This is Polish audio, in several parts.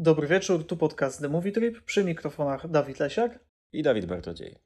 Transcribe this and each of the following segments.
Dobry wieczór, tu podcast The Movie Trip, przy mikrofonach Dawid Lesiak i Dawid Bartodziej.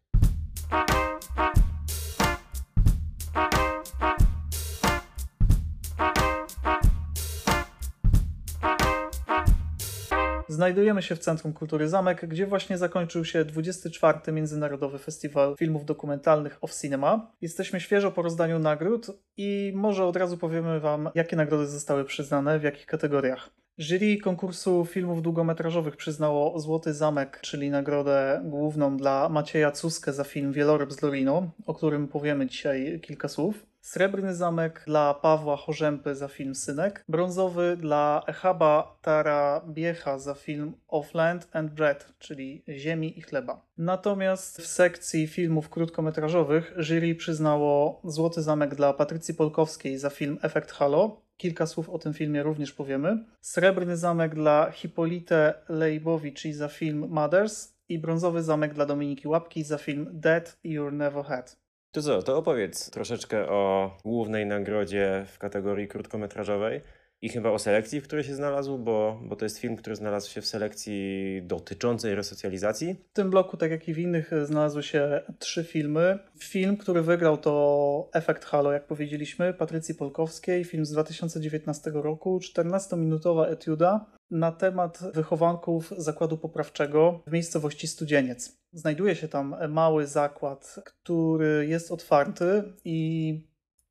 Znajdujemy się w Centrum Kultury Zamek, gdzie właśnie zakończył się 24. Międzynarodowy Festiwal Filmów Dokumentalnych of Cinema. Jesteśmy świeżo po rozdaniu nagród i może od razu powiemy Wam, jakie nagrody zostały przyznane, w jakich kategoriach. Jury konkursu filmów długometrażowych przyznało Złoty Zamek, czyli nagrodę główną dla Macieja Cuskę za film Wieloryb z Lorino, o którym powiemy dzisiaj kilka słów. Srebrny Zamek dla Pawła Chorzępy za film Synek. Brązowy dla Echaba Tarabiecha za film Of Land and Bread, czyli Ziemi i Chleba. Natomiast w sekcji filmów krótkometrażowych jury przyznało Złoty Zamek dla Patrycji Polkowskiej za film Efekt Halo, Kilka słów o tym filmie również powiemy. Srebrny Zamek dla Hipolite Leibowicz za film Mothers i Brązowy Zamek dla Dominiki Łapki za film Dead You Never Had. To co, to opowiedz troszeczkę o głównej nagrodzie w kategorii krótkometrażowej i chyba o selekcji, w której się znalazł, bo, bo to jest film, który znalazł się w selekcji dotyczącej resocjalizacji. W tym bloku, tak jak i w innych, znalazły się trzy filmy. Film, który wygrał to Efekt Halo, jak powiedzieliśmy, Patrycji Polkowskiej, film z 2019 roku, 14-minutowa etiuda na temat wychowanków zakładu poprawczego w miejscowości Studzieniec. Znajduje się tam mały zakład, który jest otwarty i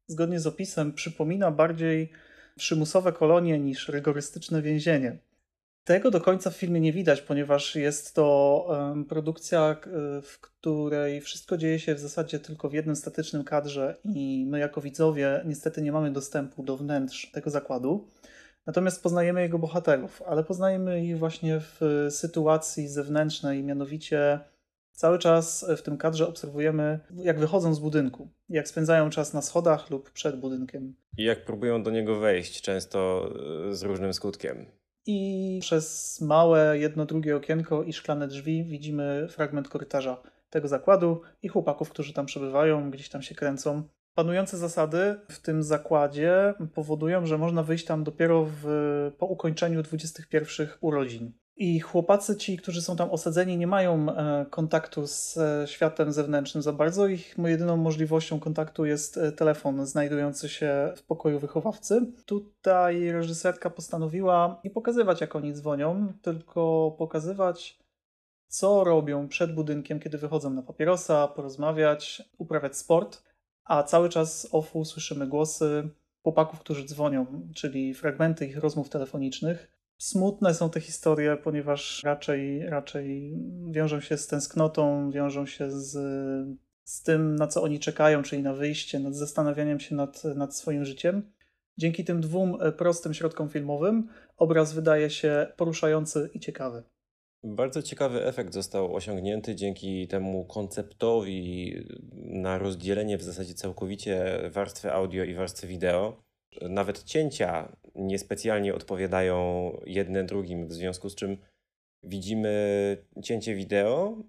zgodnie z opisem przypomina bardziej przymusowe kolonie niż rygorystyczne więzienie. Tego do końca w filmie nie widać, ponieważ jest to produkcja, w której wszystko dzieje się w zasadzie tylko w jednym statycznym kadrze i my jako widzowie niestety nie mamy dostępu do wnętrz tego zakładu. Natomiast poznajemy jego bohaterów, ale poznajemy ich właśnie w sytuacji zewnętrznej, mianowicie cały czas w tym kadrze obserwujemy, jak wychodzą z budynku, jak spędzają czas na schodach lub przed budynkiem. I jak próbują do niego wejść, często e, z różnym skutkiem. I przez małe jedno, drugie okienko i szklane drzwi widzimy fragment korytarza tego zakładu i chłopaków, którzy tam przebywają, gdzieś tam się kręcą. Panujące zasady w tym zakładzie powodują, że można wyjść tam dopiero w, po ukończeniu 21 urodzin. I chłopacy ci, którzy są tam osadzeni, nie mają e, kontaktu z e, światem zewnętrznym za bardzo. Ich jedyną możliwością kontaktu jest e, telefon znajdujący się w pokoju wychowawcy. Tutaj reżyserka postanowiła nie pokazywać, jak oni dzwonią, tylko pokazywać, co robią przed budynkiem, kiedy wychodzą na papierosa, porozmawiać, uprawiać sport. A cały czas ofu słyszymy głosy chłopaków, którzy dzwonią, czyli fragmenty ich rozmów telefonicznych Smutne są te historie, ponieważ raczej, raczej wiążą się z tęsknotą, wiążą się z, z tym, na co oni czekają, czyli na wyjście, nad zastanawianiem się nad, nad swoim życiem. Dzięki tym dwóm prostym środkom filmowym obraz wydaje się poruszający i ciekawy. Bardzo ciekawy efekt został osiągnięty dzięki temu konceptowi na rozdzielenie w zasadzie całkowicie warstwy audio i warstwy wideo. Nawet cięcia niespecjalnie odpowiadają jedne drugim, w związku z czym widzimy cięcie wideo,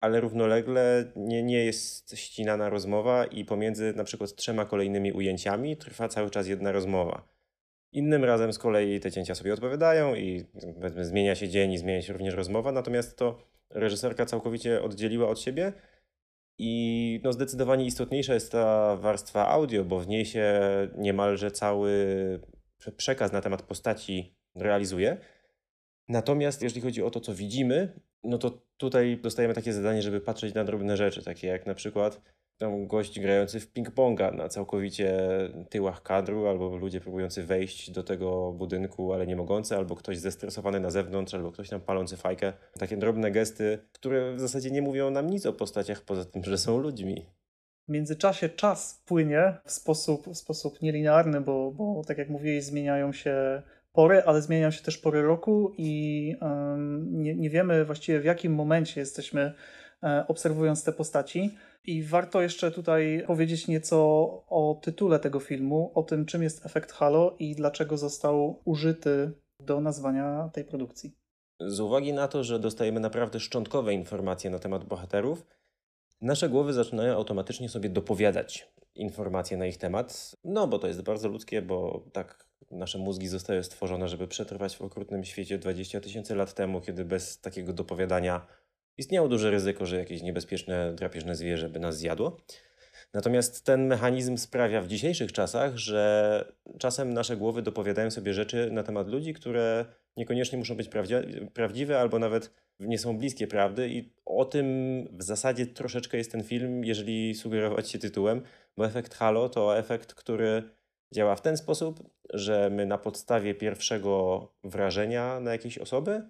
ale równolegle nie, nie jest ścinana rozmowa i pomiędzy na przykład trzema kolejnymi ujęciami trwa cały czas jedna rozmowa. Innym razem z kolei te cięcia sobie odpowiadają i zmienia się dzień i zmienia się również rozmowa, natomiast to reżyserka całkowicie oddzieliła od siebie i no zdecydowanie istotniejsza jest ta warstwa audio, bo w niej się niemalże cały przekaz na temat postaci realizuje. Natomiast jeżeli chodzi o to, co widzimy, no to tutaj dostajemy takie zadanie, żeby patrzeć na drobne rzeczy, takie jak na przykład tam gość grający w ping-ponga na całkowicie tyłach kadru, albo ludzie próbujący wejść do tego budynku, ale nie mogący, albo ktoś zestresowany na zewnątrz, albo ktoś tam palący fajkę. Takie drobne gesty, które w zasadzie nie mówią nam nic o postaciach, poza tym, że są ludźmi. W międzyczasie czas płynie w sposób, w sposób nielinearny, bo, bo tak jak mówiłeś, zmieniają się pory, ale zmieniają się też pory roku i um, nie, nie wiemy właściwie w jakim momencie jesteśmy e, obserwując te postaci. I warto jeszcze tutaj powiedzieć nieco o tytule tego filmu, o tym, czym jest efekt Halo i dlaczego został użyty do nazwania tej produkcji. Z uwagi na to, że dostajemy naprawdę szczątkowe informacje na temat bohaterów, nasze głowy zaczynają automatycznie sobie dopowiadać informacje na ich temat, no bo to jest bardzo ludzkie, bo tak nasze mózgi zostały stworzone, żeby przetrwać w okrutnym świecie 20 tysięcy lat temu, kiedy bez takiego dopowiadania istniało duże ryzyko, że jakieś niebezpieczne, drapieżne zwierzę by nas zjadło. Natomiast ten mechanizm sprawia w dzisiejszych czasach, że czasem nasze głowy dopowiadają sobie rzeczy na temat ludzi, które niekoniecznie muszą być prawdziwe albo nawet nie są bliskie prawdy. I o tym w zasadzie troszeczkę jest ten film, jeżeli sugerować się tytułem, bo efekt Halo to efekt, który działa w ten sposób, że my na podstawie pierwszego wrażenia na jakieś osoby,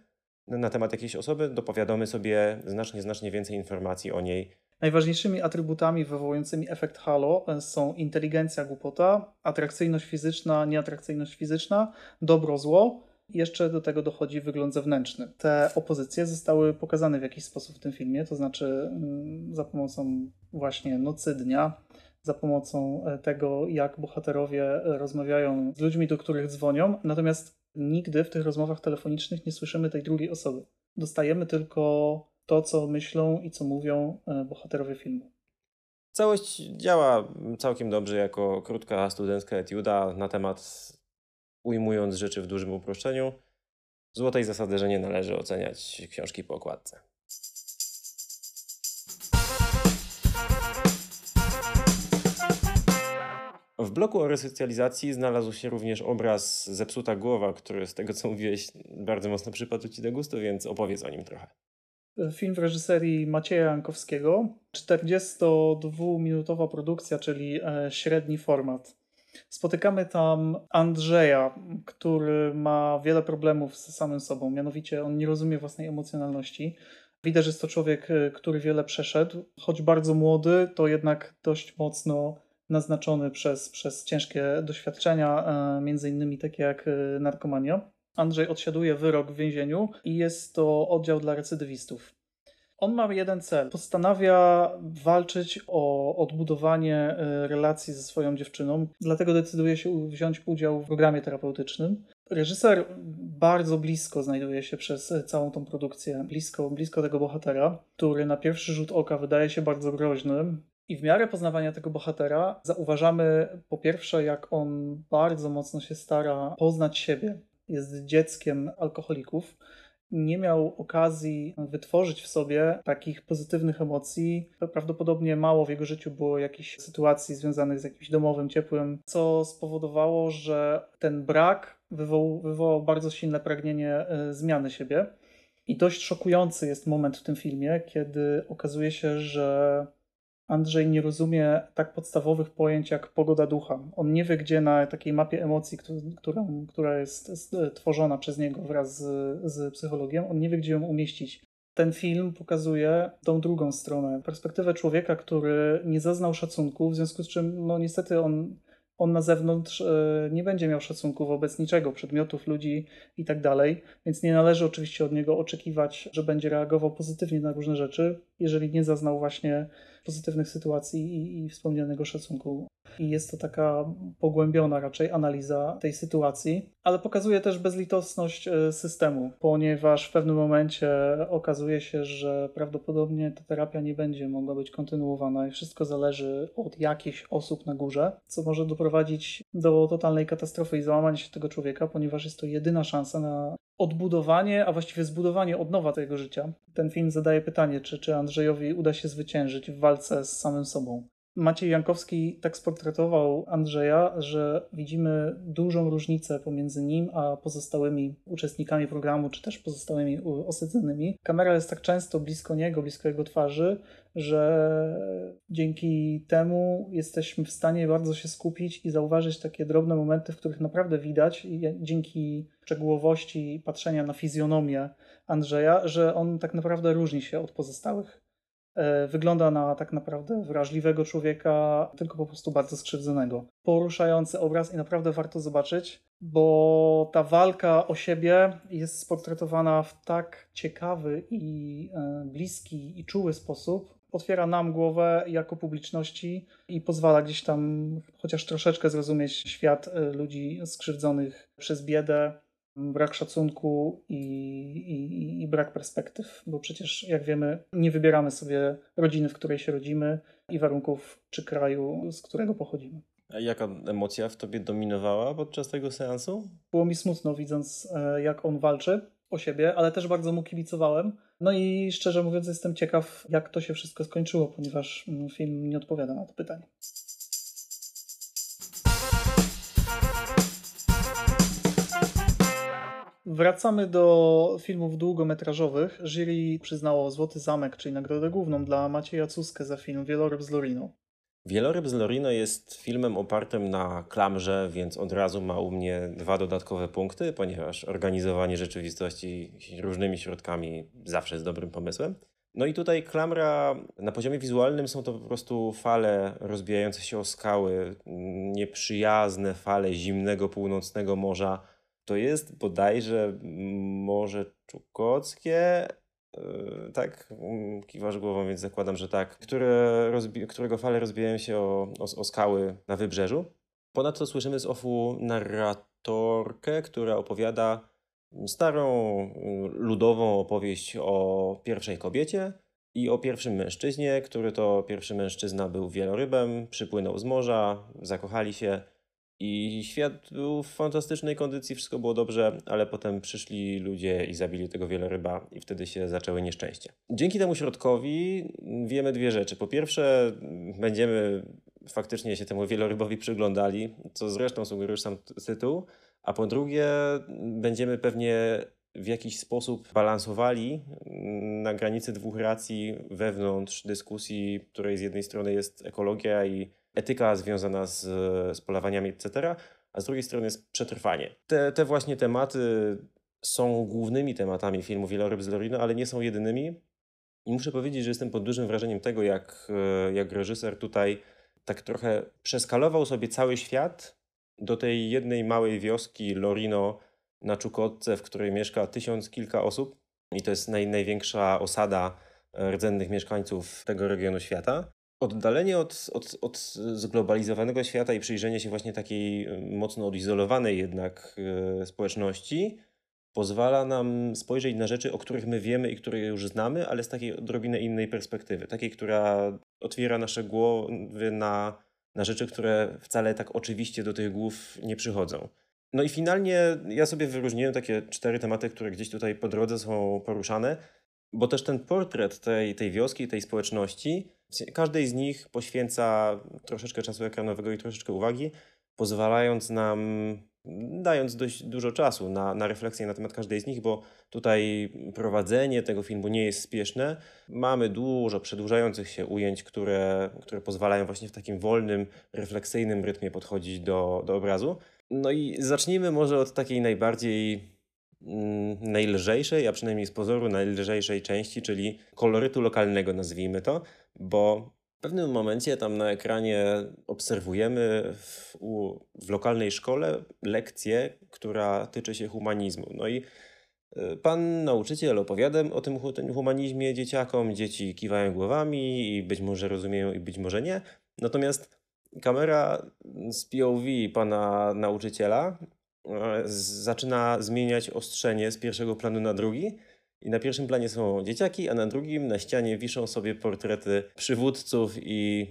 na temat jakiejś osoby, dopowiadamy sobie znacznie, znacznie więcej informacji o niej Najważniejszymi atrybutami wywołującymi efekt halo e, są inteligencja, głupota, atrakcyjność fizyczna, nieatrakcyjność fizyczna, dobro, zło. Jeszcze do tego dochodzi wygląd zewnętrzny. Te opozycje zostały pokazane w jakiś sposób w tym filmie, to znaczy mm, za pomocą właśnie nocy, dnia, za pomocą e, tego, jak bohaterowie rozmawiają z ludźmi, do których dzwonią. Natomiast nigdy w tych rozmowach telefonicznych nie słyszymy tej drugiej osoby. Dostajemy tylko to, co myślą i co mówią e, bohaterowie filmu. Całość działa całkiem dobrze jako krótka studencka etiuda na temat, ujmując rzeczy w dużym uproszczeniu, złotej zasady, że nie należy oceniać książki po okładce. W bloku o resocjalizacji znalazł się również obraz Zepsuta głowa, który z tego co mówiłeś bardzo mocno przypadł Ci do gustu, więc opowiedz o nim trochę film w reżyserii Macieja Jankowskiego. 42-minutowa produkcja, czyli e, średni format. Spotykamy tam Andrzeja, który ma wiele problemów z samym sobą. Mianowicie on nie rozumie własnej emocjonalności. Widać, że jest to człowiek, e, który wiele przeszedł. Choć bardzo młody, to jednak dość mocno naznaczony przez, przez ciężkie doświadczenia, e, między innymi takie jak narkomania. Andrzej odsiaduje wyrok w więzieniu i jest to oddział dla recydywistów. On ma jeden cel. Postanawia walczyć o odbudowanie e, relacji ze swoją dziewczyną, dlatego decyduje się wziąć udział w programie terapeutycznym. Reżyser bardzo blisko znajduje się przez całą tą produkcję, blisko, blisko tego bohatera, który na pierwszy rzut oka wydaje się bardzo groźny. I w miarę poznawania tego bohatera zauważamy po pierwsze, jak on bardzo mocno się stara poznać siebie, jest dzieckiem alkoholików, nie miał okazji wytworzyć w sobie takich pozytywnych emocji. Prawdopodobnie mało w jego życiu było jakichś sytuacji związanych z jakimś domowym ciepłem, co spowodowało, że ten brak wywołał, wywołał bardzo silne pragnienie e, zmiany siebie. I dość szokujący jest moment w tym filmie, kiedy okazuje się, że Andrzej nie rozumie tak podstawowych pojęć jak pogoda ducha. On nie wie, gdzie na takiej mapie emocji, która, która jest tworzona przez niego wraz z, z psychologiem, on nie wie, gdzie ją umieścić. Ten film pokazuje tą drugą stronę, perspektywę człowieka, który nie zaznał szacunku, w związku z czym, no niestety, on, on na zewnątrz e, nie będzie miał szacunku wobec niczego, przedmiotów, ludzi i tak dalej, więc nie należy oczywiście od niego oczekiwać, że będzie reagował pozytywnie na różne rzeczy, jeżeli nie zaznał właśnie pozytywnych sytuacji i, i wspomnianego szacunku. I jest to taka pogłębiona raczej analiza tej sytuacji, ale pokazuje też bezlitosność e, systemu, ponieważ w pewnym momencie okazuje się, że prawdopodobnie ta terapia nie będzie mogła być kontynuowana i wszystko zależy od jakichś osób na górze, co może doprowadzić do totalnej katastrofy i załamania się tego człowieka, ponieważ jest to jedyna szansa na odbudowanie, a właściwie zbudowanie od nowa tego życia. Ten film zadaje pytanie, czy, czy Andrzejowi uda się zwyciężyć w walce z samym sobą. Maciej Jankowski tak sportretował Andrzeja, że widzimy dużą różnicę pomiędzy nim a pozostałymi uczestnikami programu, czy też pozostałymi osadzonymi. Kamera jest tak często blisko niego, blisko jego twarzy, że dzięki temu jesteśmy w stanie bardzo się skupić i zauważyć takie drobne momenty, w których naprawdę widać, dzięki szczegółowości patrzenia na fizjonomię Andrzeja, że on tak naprawdę różni się od pozostałych wygląda na tak naprawdę wrażliwego człowieka, tylko po prostu bardzo skrzywdzonego. Poruszający obraz i naprawdę warto zobaczyć, bo ta walka o siebie jest sportretowana w tak ciekawy i e, bliski i czuły sposób. Otwiera nam głowę jako publiczności i pozwala gdzieś tam chociaż troszeczkę zrozumieć świat e, ludzi skrzywdzonych przez biedę, brak szacunku i, i, i, brak perspektyw, bo przecież, jak wiemy, nie wybieramy sobie rodziny, w której się rodzimy i warunków czy kraju, z którego pochodzimy. A jaka emocja w tobie dominowała podczas tego seansu? Było mi smutno widząc, e, jak on walczy o siebie, ale też bardzo mu kibicowałem. No i szczerze mówiąc, jestem ciekaw, jak to się wszystko skończyło, ponieważ mm, film nie odpowiada na to pytanie. Wracamy do filmów długometrażowych. Jury przyznało Złoty Zamek, czyli nagrodę główną dla Macieja Cuskę za film Wieloryb z Loriną. Wieloryb z Lorino jest filmem opartym na klamrze, więc od razu ma u mnie dwa dodatkowe punkty, ponieważ organizowanie rzeczywistości różnymi środkami zawsze jest dobrym pomysłem. No i tutaj klamra na poziomie wizualnym są to po prostu fale rozbijające się o skały, nieprzyjazne fale zimnego północnego morza. To jest bodajże Morze Czukockie, Yy, tak, mm, kiwasz głową, więc zakładam, że tak, które którego fale rozbijają się o, o, o skały na wybrzeżu. Ponadto słyszymy z OFU narratorkę, która opowiada starą, mm, ludową opowieść o pierwszej kobiecie i o pierwszym mężczyźnie, który to pierwszy mężczyzna był wielorybem, przypłynął z morza, zakochali się i świat był w fantastycznej kondycji, wszystko było dobrze, ale potem przyszli ludzie i zabili tego wieloryba i wtedy się zaczęły nieszczęścia. Dzięki temu środkowi wiemy dwie rzeczy. Po pierwsze, będziemy faktycznie się temu wielorybowi przyglądali, co zresztą sugeruje sam tytuł, a po drugie, będziemy pewnie w jakiś sposób balansowali na granicy dwóch racji wewnątrz dyskusji, której z jednej strony jest ekologia i etyka związana z, z polowaniami, etc., a z drugiej strony jest przetrwanie. Te, te właśnie tematy są głównymi tematami filmu Wieloryb z Lorino, ale nie są jedynymi. I muszę powiedzieć, że jestem pod dużym wrażeniem tego, jak, jak reżyser tutaj tak trochę przeskalował sobie cały świat do tej jednej małej wioski Lorino na Czukotce, w której mieszka tysiąc kilka osób. I to jest naj, największa osada rdzennych mieszkańców tego regionu świata. Oddalenie od, od, od zglobalizowanego świata i przyjrzenie się właśnie takiej y, mocno odizolowanej jednak y, społeczności pozwala nam spojrzeć na rzeczy, o których my wiemy i które już znamy, ale z takiej odrobinę innej perspektywy. Takiej, która otwiera nasze głowy na, na rzeczy, które wcale tak oczywiście do tych głów nie przychodzą. No i finalnie ja sobie wyróżniłem takie cztery tematy, które gdzieś tutaj po drodze są poruszane, bo też ten portret tej, tej wioski, tej społeczności Każdej z nich poświęca troszeczkę czasu ekranowego i troszeczkę uwagi, pozwalając nam, dając dość dużo czasu na, na refleksję na temat każdej z nich, bo tutaj prowadzenie tego filmu nie jest spieszne. Mamy dużo przedłużających się ujęć, które, które pozwalają właśnie w takim wolnym, refleksyjnym rytmie podchodzić do, do obrazu. No i zacznijmy może od takiej najbardziej najlżejszej, a przynajmniej z pozoru najlżejszej części, czyli kolorytu lokalnego, nazwijmy to bo w pewnym momencie tam na ekranie obserwujemy w, u, w lokalnej szkole lekcję, która tyczy się humanizmu. No i y, pan nauczyciel opowiada o tym, humanizmie dzieciakom, dzieci kiwają głowami i być może rozumieją i być może nie. Natomiast kamera z POV pana nauczyciela zaczyna zmieniać ostrzenie z pierwszego planu na drugi i na pierwszym planie są dzieciaki, a na drugim na ścianie wiszą sobie portrety przywódców i,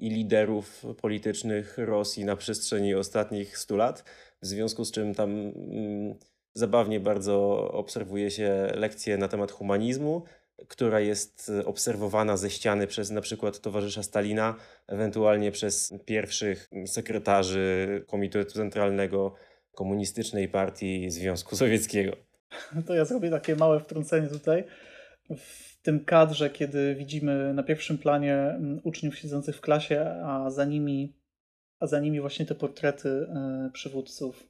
i liderów politycznych Rosji na przestrzeni ostatnich 100 lat. W związku z czym tam mm, zabawnie bardzo obserwuje się lekcje na temat humanizmu, która jest obserwowana ze ściany przez na przykład towarzysza Stalina, ewentualnie przez pierwszych sekretarzy Komitetu Centralnego Komunistycznej Partii Związku Sowieckiego. To ja zrobię takie małe wtrącenie tutaj. W tym kadrze, kiedy widzimy na pierwszym planie mm, uczniów siedzących w klasie, a za nimi, a za nimi właśnie te portrety e, przywódców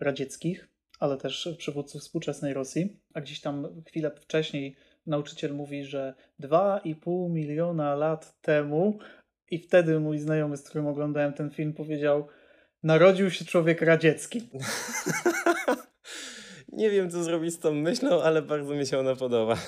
radzieckich, ale też przywódców współczesnej Rosji, a gdzieś tam chwilę wcześniej nauczyciel mówi, że 2,5 miliona lat temu i wtedy mój znajomy, z którym oglądałem ten film, powiedział narodził się człowiek radziecki. Nie wiem, co zrobić z tą myślą, ale bardzo mi się ona podoba.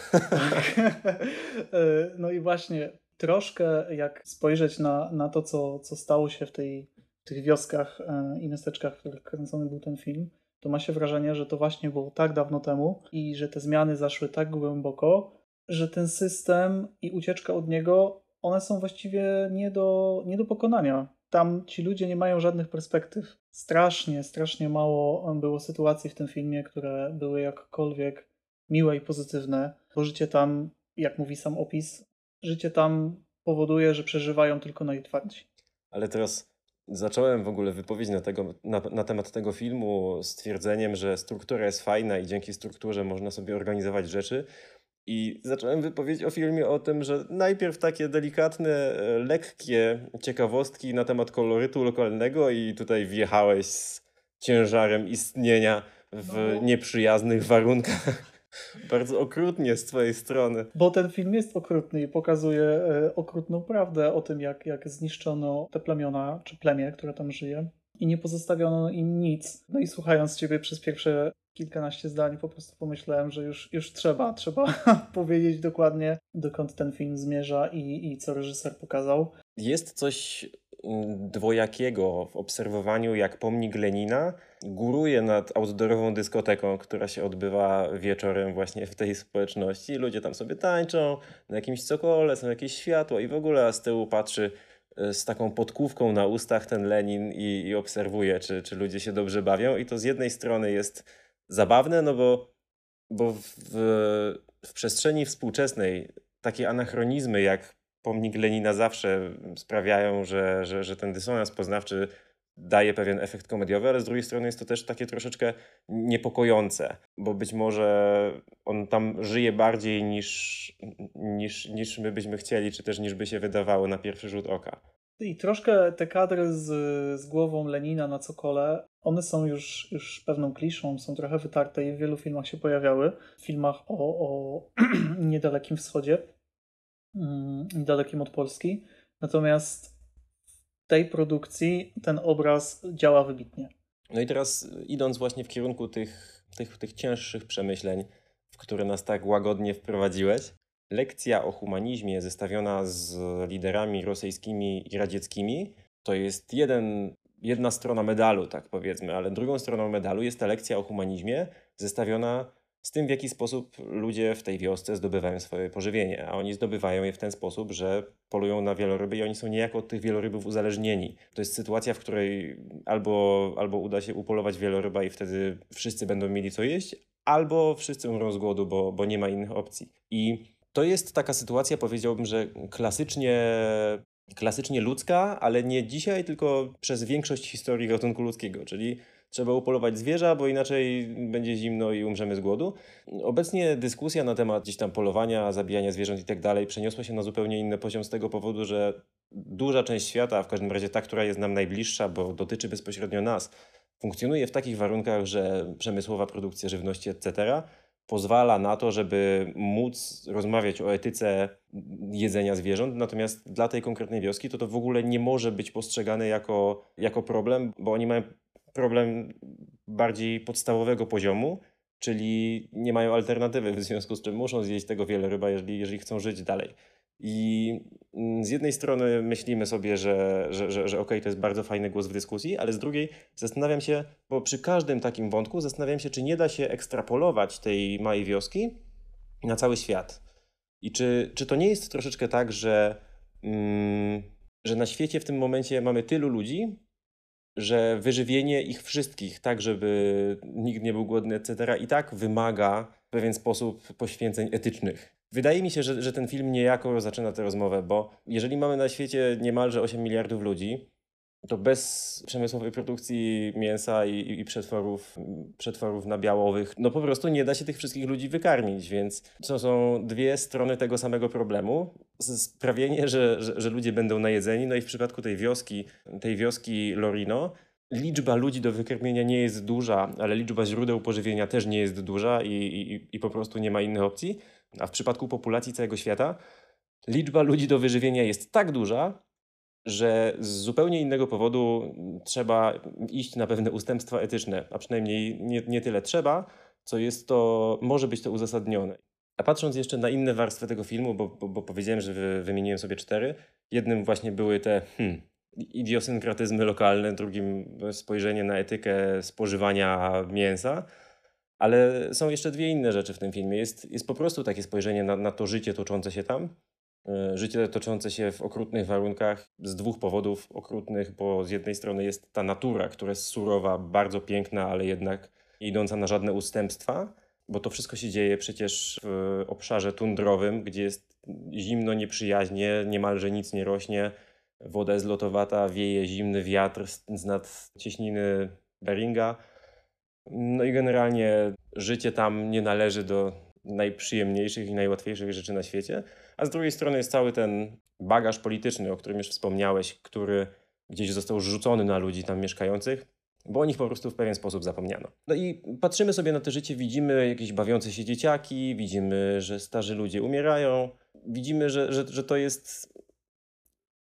E, no i właśnie troszkę jak spojrzeć na, na to, co, co stało się w, tej, tych wioskach e, i miasteczkach, w których kręcony był ten film, to ma się wrażenie, że to właśnie było tak dawno temu i że te zmiany zaszły tak głęboko, że ten system i ucieczka od niego, one są właściwie nie do, nie do pokonania. Tam ci ludzie nie mają żadnych perspektyw. Strasznie, strasznie mało było sytuacji w tym filmie, które były jakkolwiek miłe i pozytywne, bo życie tam, jak mówi sam opis, życie tam powoduje, że przeżywają tylko najtwardsi. Ale teraz zacząłem w ogóle wypowiedź na, tego, na, na temat tego filmu stwierdzeniem, że struktura jest fajna i dzięki strukturze można sobie organizować rzeczy. I zacząłem wypowiedź o filmie o tym, że najpierw takie delikatne, e, lekkie ciekawostki na temat kolorytu lokalnego i tutaj wjechałeś z ciężarem istnienia w no. nieprzyjaznych warunkach. Bardzo okrutnie z twojej strony. Bo ten film jest okrutny i pokazuje e, okrutną prawdę o tym, jak, jak zniszczono te plemiona, czy plemię, które tam żyje. I nie pozostawiono im nic. No i słuchając ciebie przez pierwsze kilkanaście zdań, po prostu pomyślałem, że już, już trzeba, trzeba powiedzieć dokładnie, dokąd ten film zmierza i, i co reżyser pokazał. Jest coś mm, dwojakiego w obserwowaniu, jak pomnik Lenina góruje nad outdoorową dyskoteką, która się odbywa wieczorem właśnie w tej społeczności. Ludzie tam sobie tańczą, na jakimś cokole są jakieś światła i w ogóle z tyłu patrzy z taką podkówką na ustach ten Lenin i, i obserwuje, czy, czy ludzie się dobrze bawią. I to z jednej strony jest zabawne, no bo, bo w, w przestrzeni współczesnej takie anachronizmy jak pomnik Lenina zawsze sprawiają, że, że, że ten dysonans poznawczy daje pewien efekt komediowy, ale z drugiej strony jest to też takie troszeczkę niepokojące, bo być może on tam żyje bardziej niż, niż, niż my byśmy chcieli, czy też niż by się wydawało na pierwszy rzut oka. I troszkę te kadry z, z głową Lenina na cokole, one są już, już pewną kliszą, są trochę wytarte i w wielu filmach się pojawiały. W filmach o, o niedalekim wschodzie, mm, niedalekim od Polski. Natomiast tej produkcji ten obraz działa wybitnie. No i teraz idąc właśnie w kierunku tych, tych, tych cięższych przemyśleń, w które nas tak łagodnie wprowadziłeś, lekcja o humanizmie zestawiona z liderami rosyjskimi i radzieckimi to jest jeden, jedna strona medalu, tak powiedzmy, ale drugą stroną medalu jest ta lekcja o humanizmie zestawiona z tym, w jaki sposób ludzie w tej wiosce zdobywają swoje pożywienie. A oni zdobywają je w ten sposób, że polują na wieloryby i oni są niejako od tych wielorybów uzależnieni. To jest sytuacja, w której albo, albo uda się upolować wieloryba i wtedy wszyscy będą mieli co jeść, albo wszyscy umrą z głodu, bo, bo nie ma innych opcji. I to jest taka sytuacja, powiedziałbym, że klasycznie klasycznie ludzka, ale nie dzisiaj, tylko przez większość historii gatunku ludzkiego, czyli trzeba upolować zwierza, bo inaczej będzie zimno i umrzemy z głodu. Obecnie dyskusja na temat gdzieś tam polowania, zabijania zwierząt i tak dalej przeniosła się na zupełnie inny poziom z tego powodu, że duża część świata, w każdym razie ta, która jest nam najbliższa, bo dotyczy bezpośrednio nas, funkcjonuje w takich warunkach, że przemysłowa produkcja żywności, etc., pozwala na to, żeby móc rozmawiać o etyce jedzenia zwierząt, natomiast dla tej konkretnej wioski to to w ogóle nie może być postrzegane jako, jako problem, bo oni mają problem bardziej podstawowego poziomu, czyli nie mają alternatywy, w związku z czym muszą zjeść tego wiele ryba, jeżeli, jeżeli chcą żyć dalej. I mm, z jednej strony myślimy sobie, że, że, że, że okej, okay, to jest bardzo fajny głos w dyskusji, ale z drugiej zastanawiam się, bo przy każdym takim wątku zastanawiam się, czy nie da się ekstrapolować tej małej wioski na cały świat. I czy, czy to nie jest troszeczkę tak, że, mm, że na świecie w tym momencie mamy tylu ludzi, że wyżywienie ich wszystkich, tak żeby nikt nie był głodny, etc., i tak wymaga w pewien sposób poświęceń etycznych. Wydaje mi się, że, że ten film niejako zaczyna tę rozmowę, bo jeżeli mamy na świecie niemalże 8 miliardów ludzi, to bez przemysłowej produkcji mięsa i, i, przetworów, przetworów nabiałowych, no po prostu nie da się tych wszystkich ludzi wykarmić, więc to są dwie strony tego samego problemu. Sprawienie, że, że, że ludzie będą najedzeni, no i w przypadku tej wioski, tej wioski Lorino, liczba ludzi do wykarmienia nie jest duża, ale liczba źródeł pożywienia też nie jest duża i, i, i po prostu nie ma innych opcji. A w przypadku populacji całego świata, liczba ludzi do wyżywienia jest tak duża, że z zupełnie innego powodu trzeba iść na pewne ustępstwa etyczne, a przynajmniej nie, nie tyle trzeba, co jest to, może być to uzasadnione. A patrząc jeszcze na inne warstwy tego filmu, bo, bo, bo powiedziałem, że wy, wymieniłem sobie cztery, jednym właśnie były te hmm, idiosynkratyzmy lokalne, drugim spojrzenie na etykę spożywania mięsa, ale są jeszcze dwie inne rzeczy w tym filmie. Jest, jest po prostu takie spojrzenie na, na to życie toczące się tam, życie toczące się w okrutnych warunkach z dwóch powodów okrutnych, bo z jednej strony jest ta natura, która jest surowa, bardzo piękna, ale jednak idąca na żadne ustępstwa, bo to wszystko się dzieje przecież w obszarze tundrowym, gdzie jest zimno, nieprzyjaźnie, niemalże nic nie rośnie, woda jest lotowata, wieje zimny wiatr z nad cieśniny Beringa. No i generalnie życie tam nie należy do najprzyjemniejszych i najłatwiejszych rzeczy na świecie. A z drugiej strony jest cały ten bagaż polityczny, o którym już wspomniałeś, który gdzieś został rzucony na ludzi tam mieszkających, bo o nich po prostu w pewien sposób zapomniano. No i patrzymy sobie na to życie, widzimy jakieś bawiące się dzieciaki, widzimy, że starzy ludzie umierają, widzimy, że, że, że to jest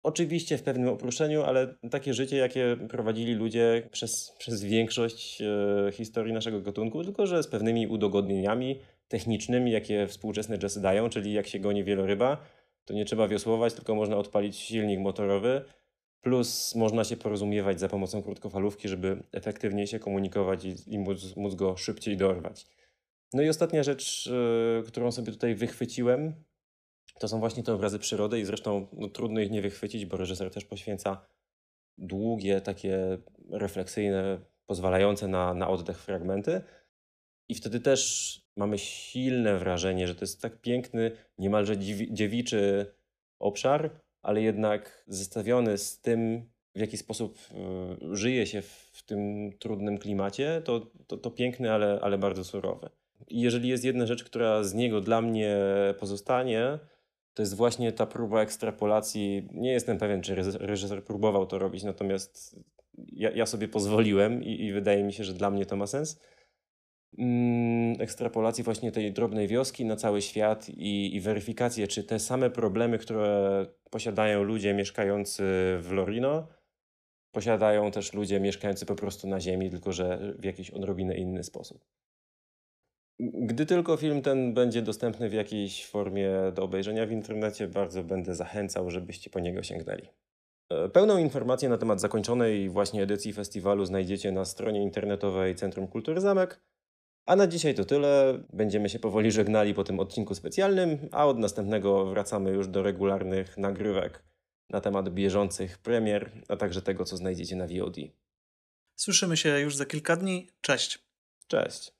Oczywiście w pewnym oprószeniu, ale takie życie, jakie prowadzili ludzie przez, przez większość e, historii naszego gatunku, tylko że z pewnymi udogodnieniami technicznymi, jakie współczesne jazzy dają, czyli jak się goni wieloryba, to nie trzeba wiosłować, tylko można odpalić silnik motorowy, plus można się porozumiewać za pomocą krótkofalówki, żeby efektywniej się komunikować i, i móc, móc go szybciej dorwać. No i ostatnia rzecz, e, którą sobie tutaj wychwyciłem, to są właśnie te obrazy przyrody i zresztą no, trudno ich nie wychwycić, bo reżyser też poświęca długie, takie refleksyjne, pozwalające na, na oddech fragmenty. I wtedy też mamy silne wrażenie, że to jest tak piękny, niemalże dziewiczy obszar, ale jednak zestawiony z tym, w jaki sposób y, żyje się w tym trudnym klimacie, to, to, to piękny, ale, ale bardzo surowy. I jeżeli jest jedna rzecz, która z niego dla mnie pozostanie, to jest właśnie ta próba ekstrapolacji. Nie jestem pewien, czy reżyser próbował to robić, natomiast ja, ja sobie pozwoliłem i, i, wydaje mi się, że dla mnie to ma sens. Mm, ekstrapolacji właśnie tej drobnej wioski na cały świat i, i weryfikację, czy te same problemy, które posiadają ludzie mieszkający w Lorino, posiadają też ludzie mieszkający po prostu na ziemi, tylko że w jakiś odrobinę inny sposób. Gdy tylko film ten będzie dostępny w jakiejś formie do obejrzenia w internecie, bardzo będę zachęcał, żebyście po niego sięgnęli. E, pełną informację na temat zakończonej właśnie edycji festiwalu znajdziecie na stronie internetowej Centrum Kultury Zamek. A na dzisiaj to tyle. Będziemy się powoli żegnali po tym odcinku specjalnym, a od następnego wracamy już do regularnych nagrywek na temat bieżących premier, a także tego, co znajdziecie na VOD. Słyszymy się już za kilka dni. Cześć. Cześć.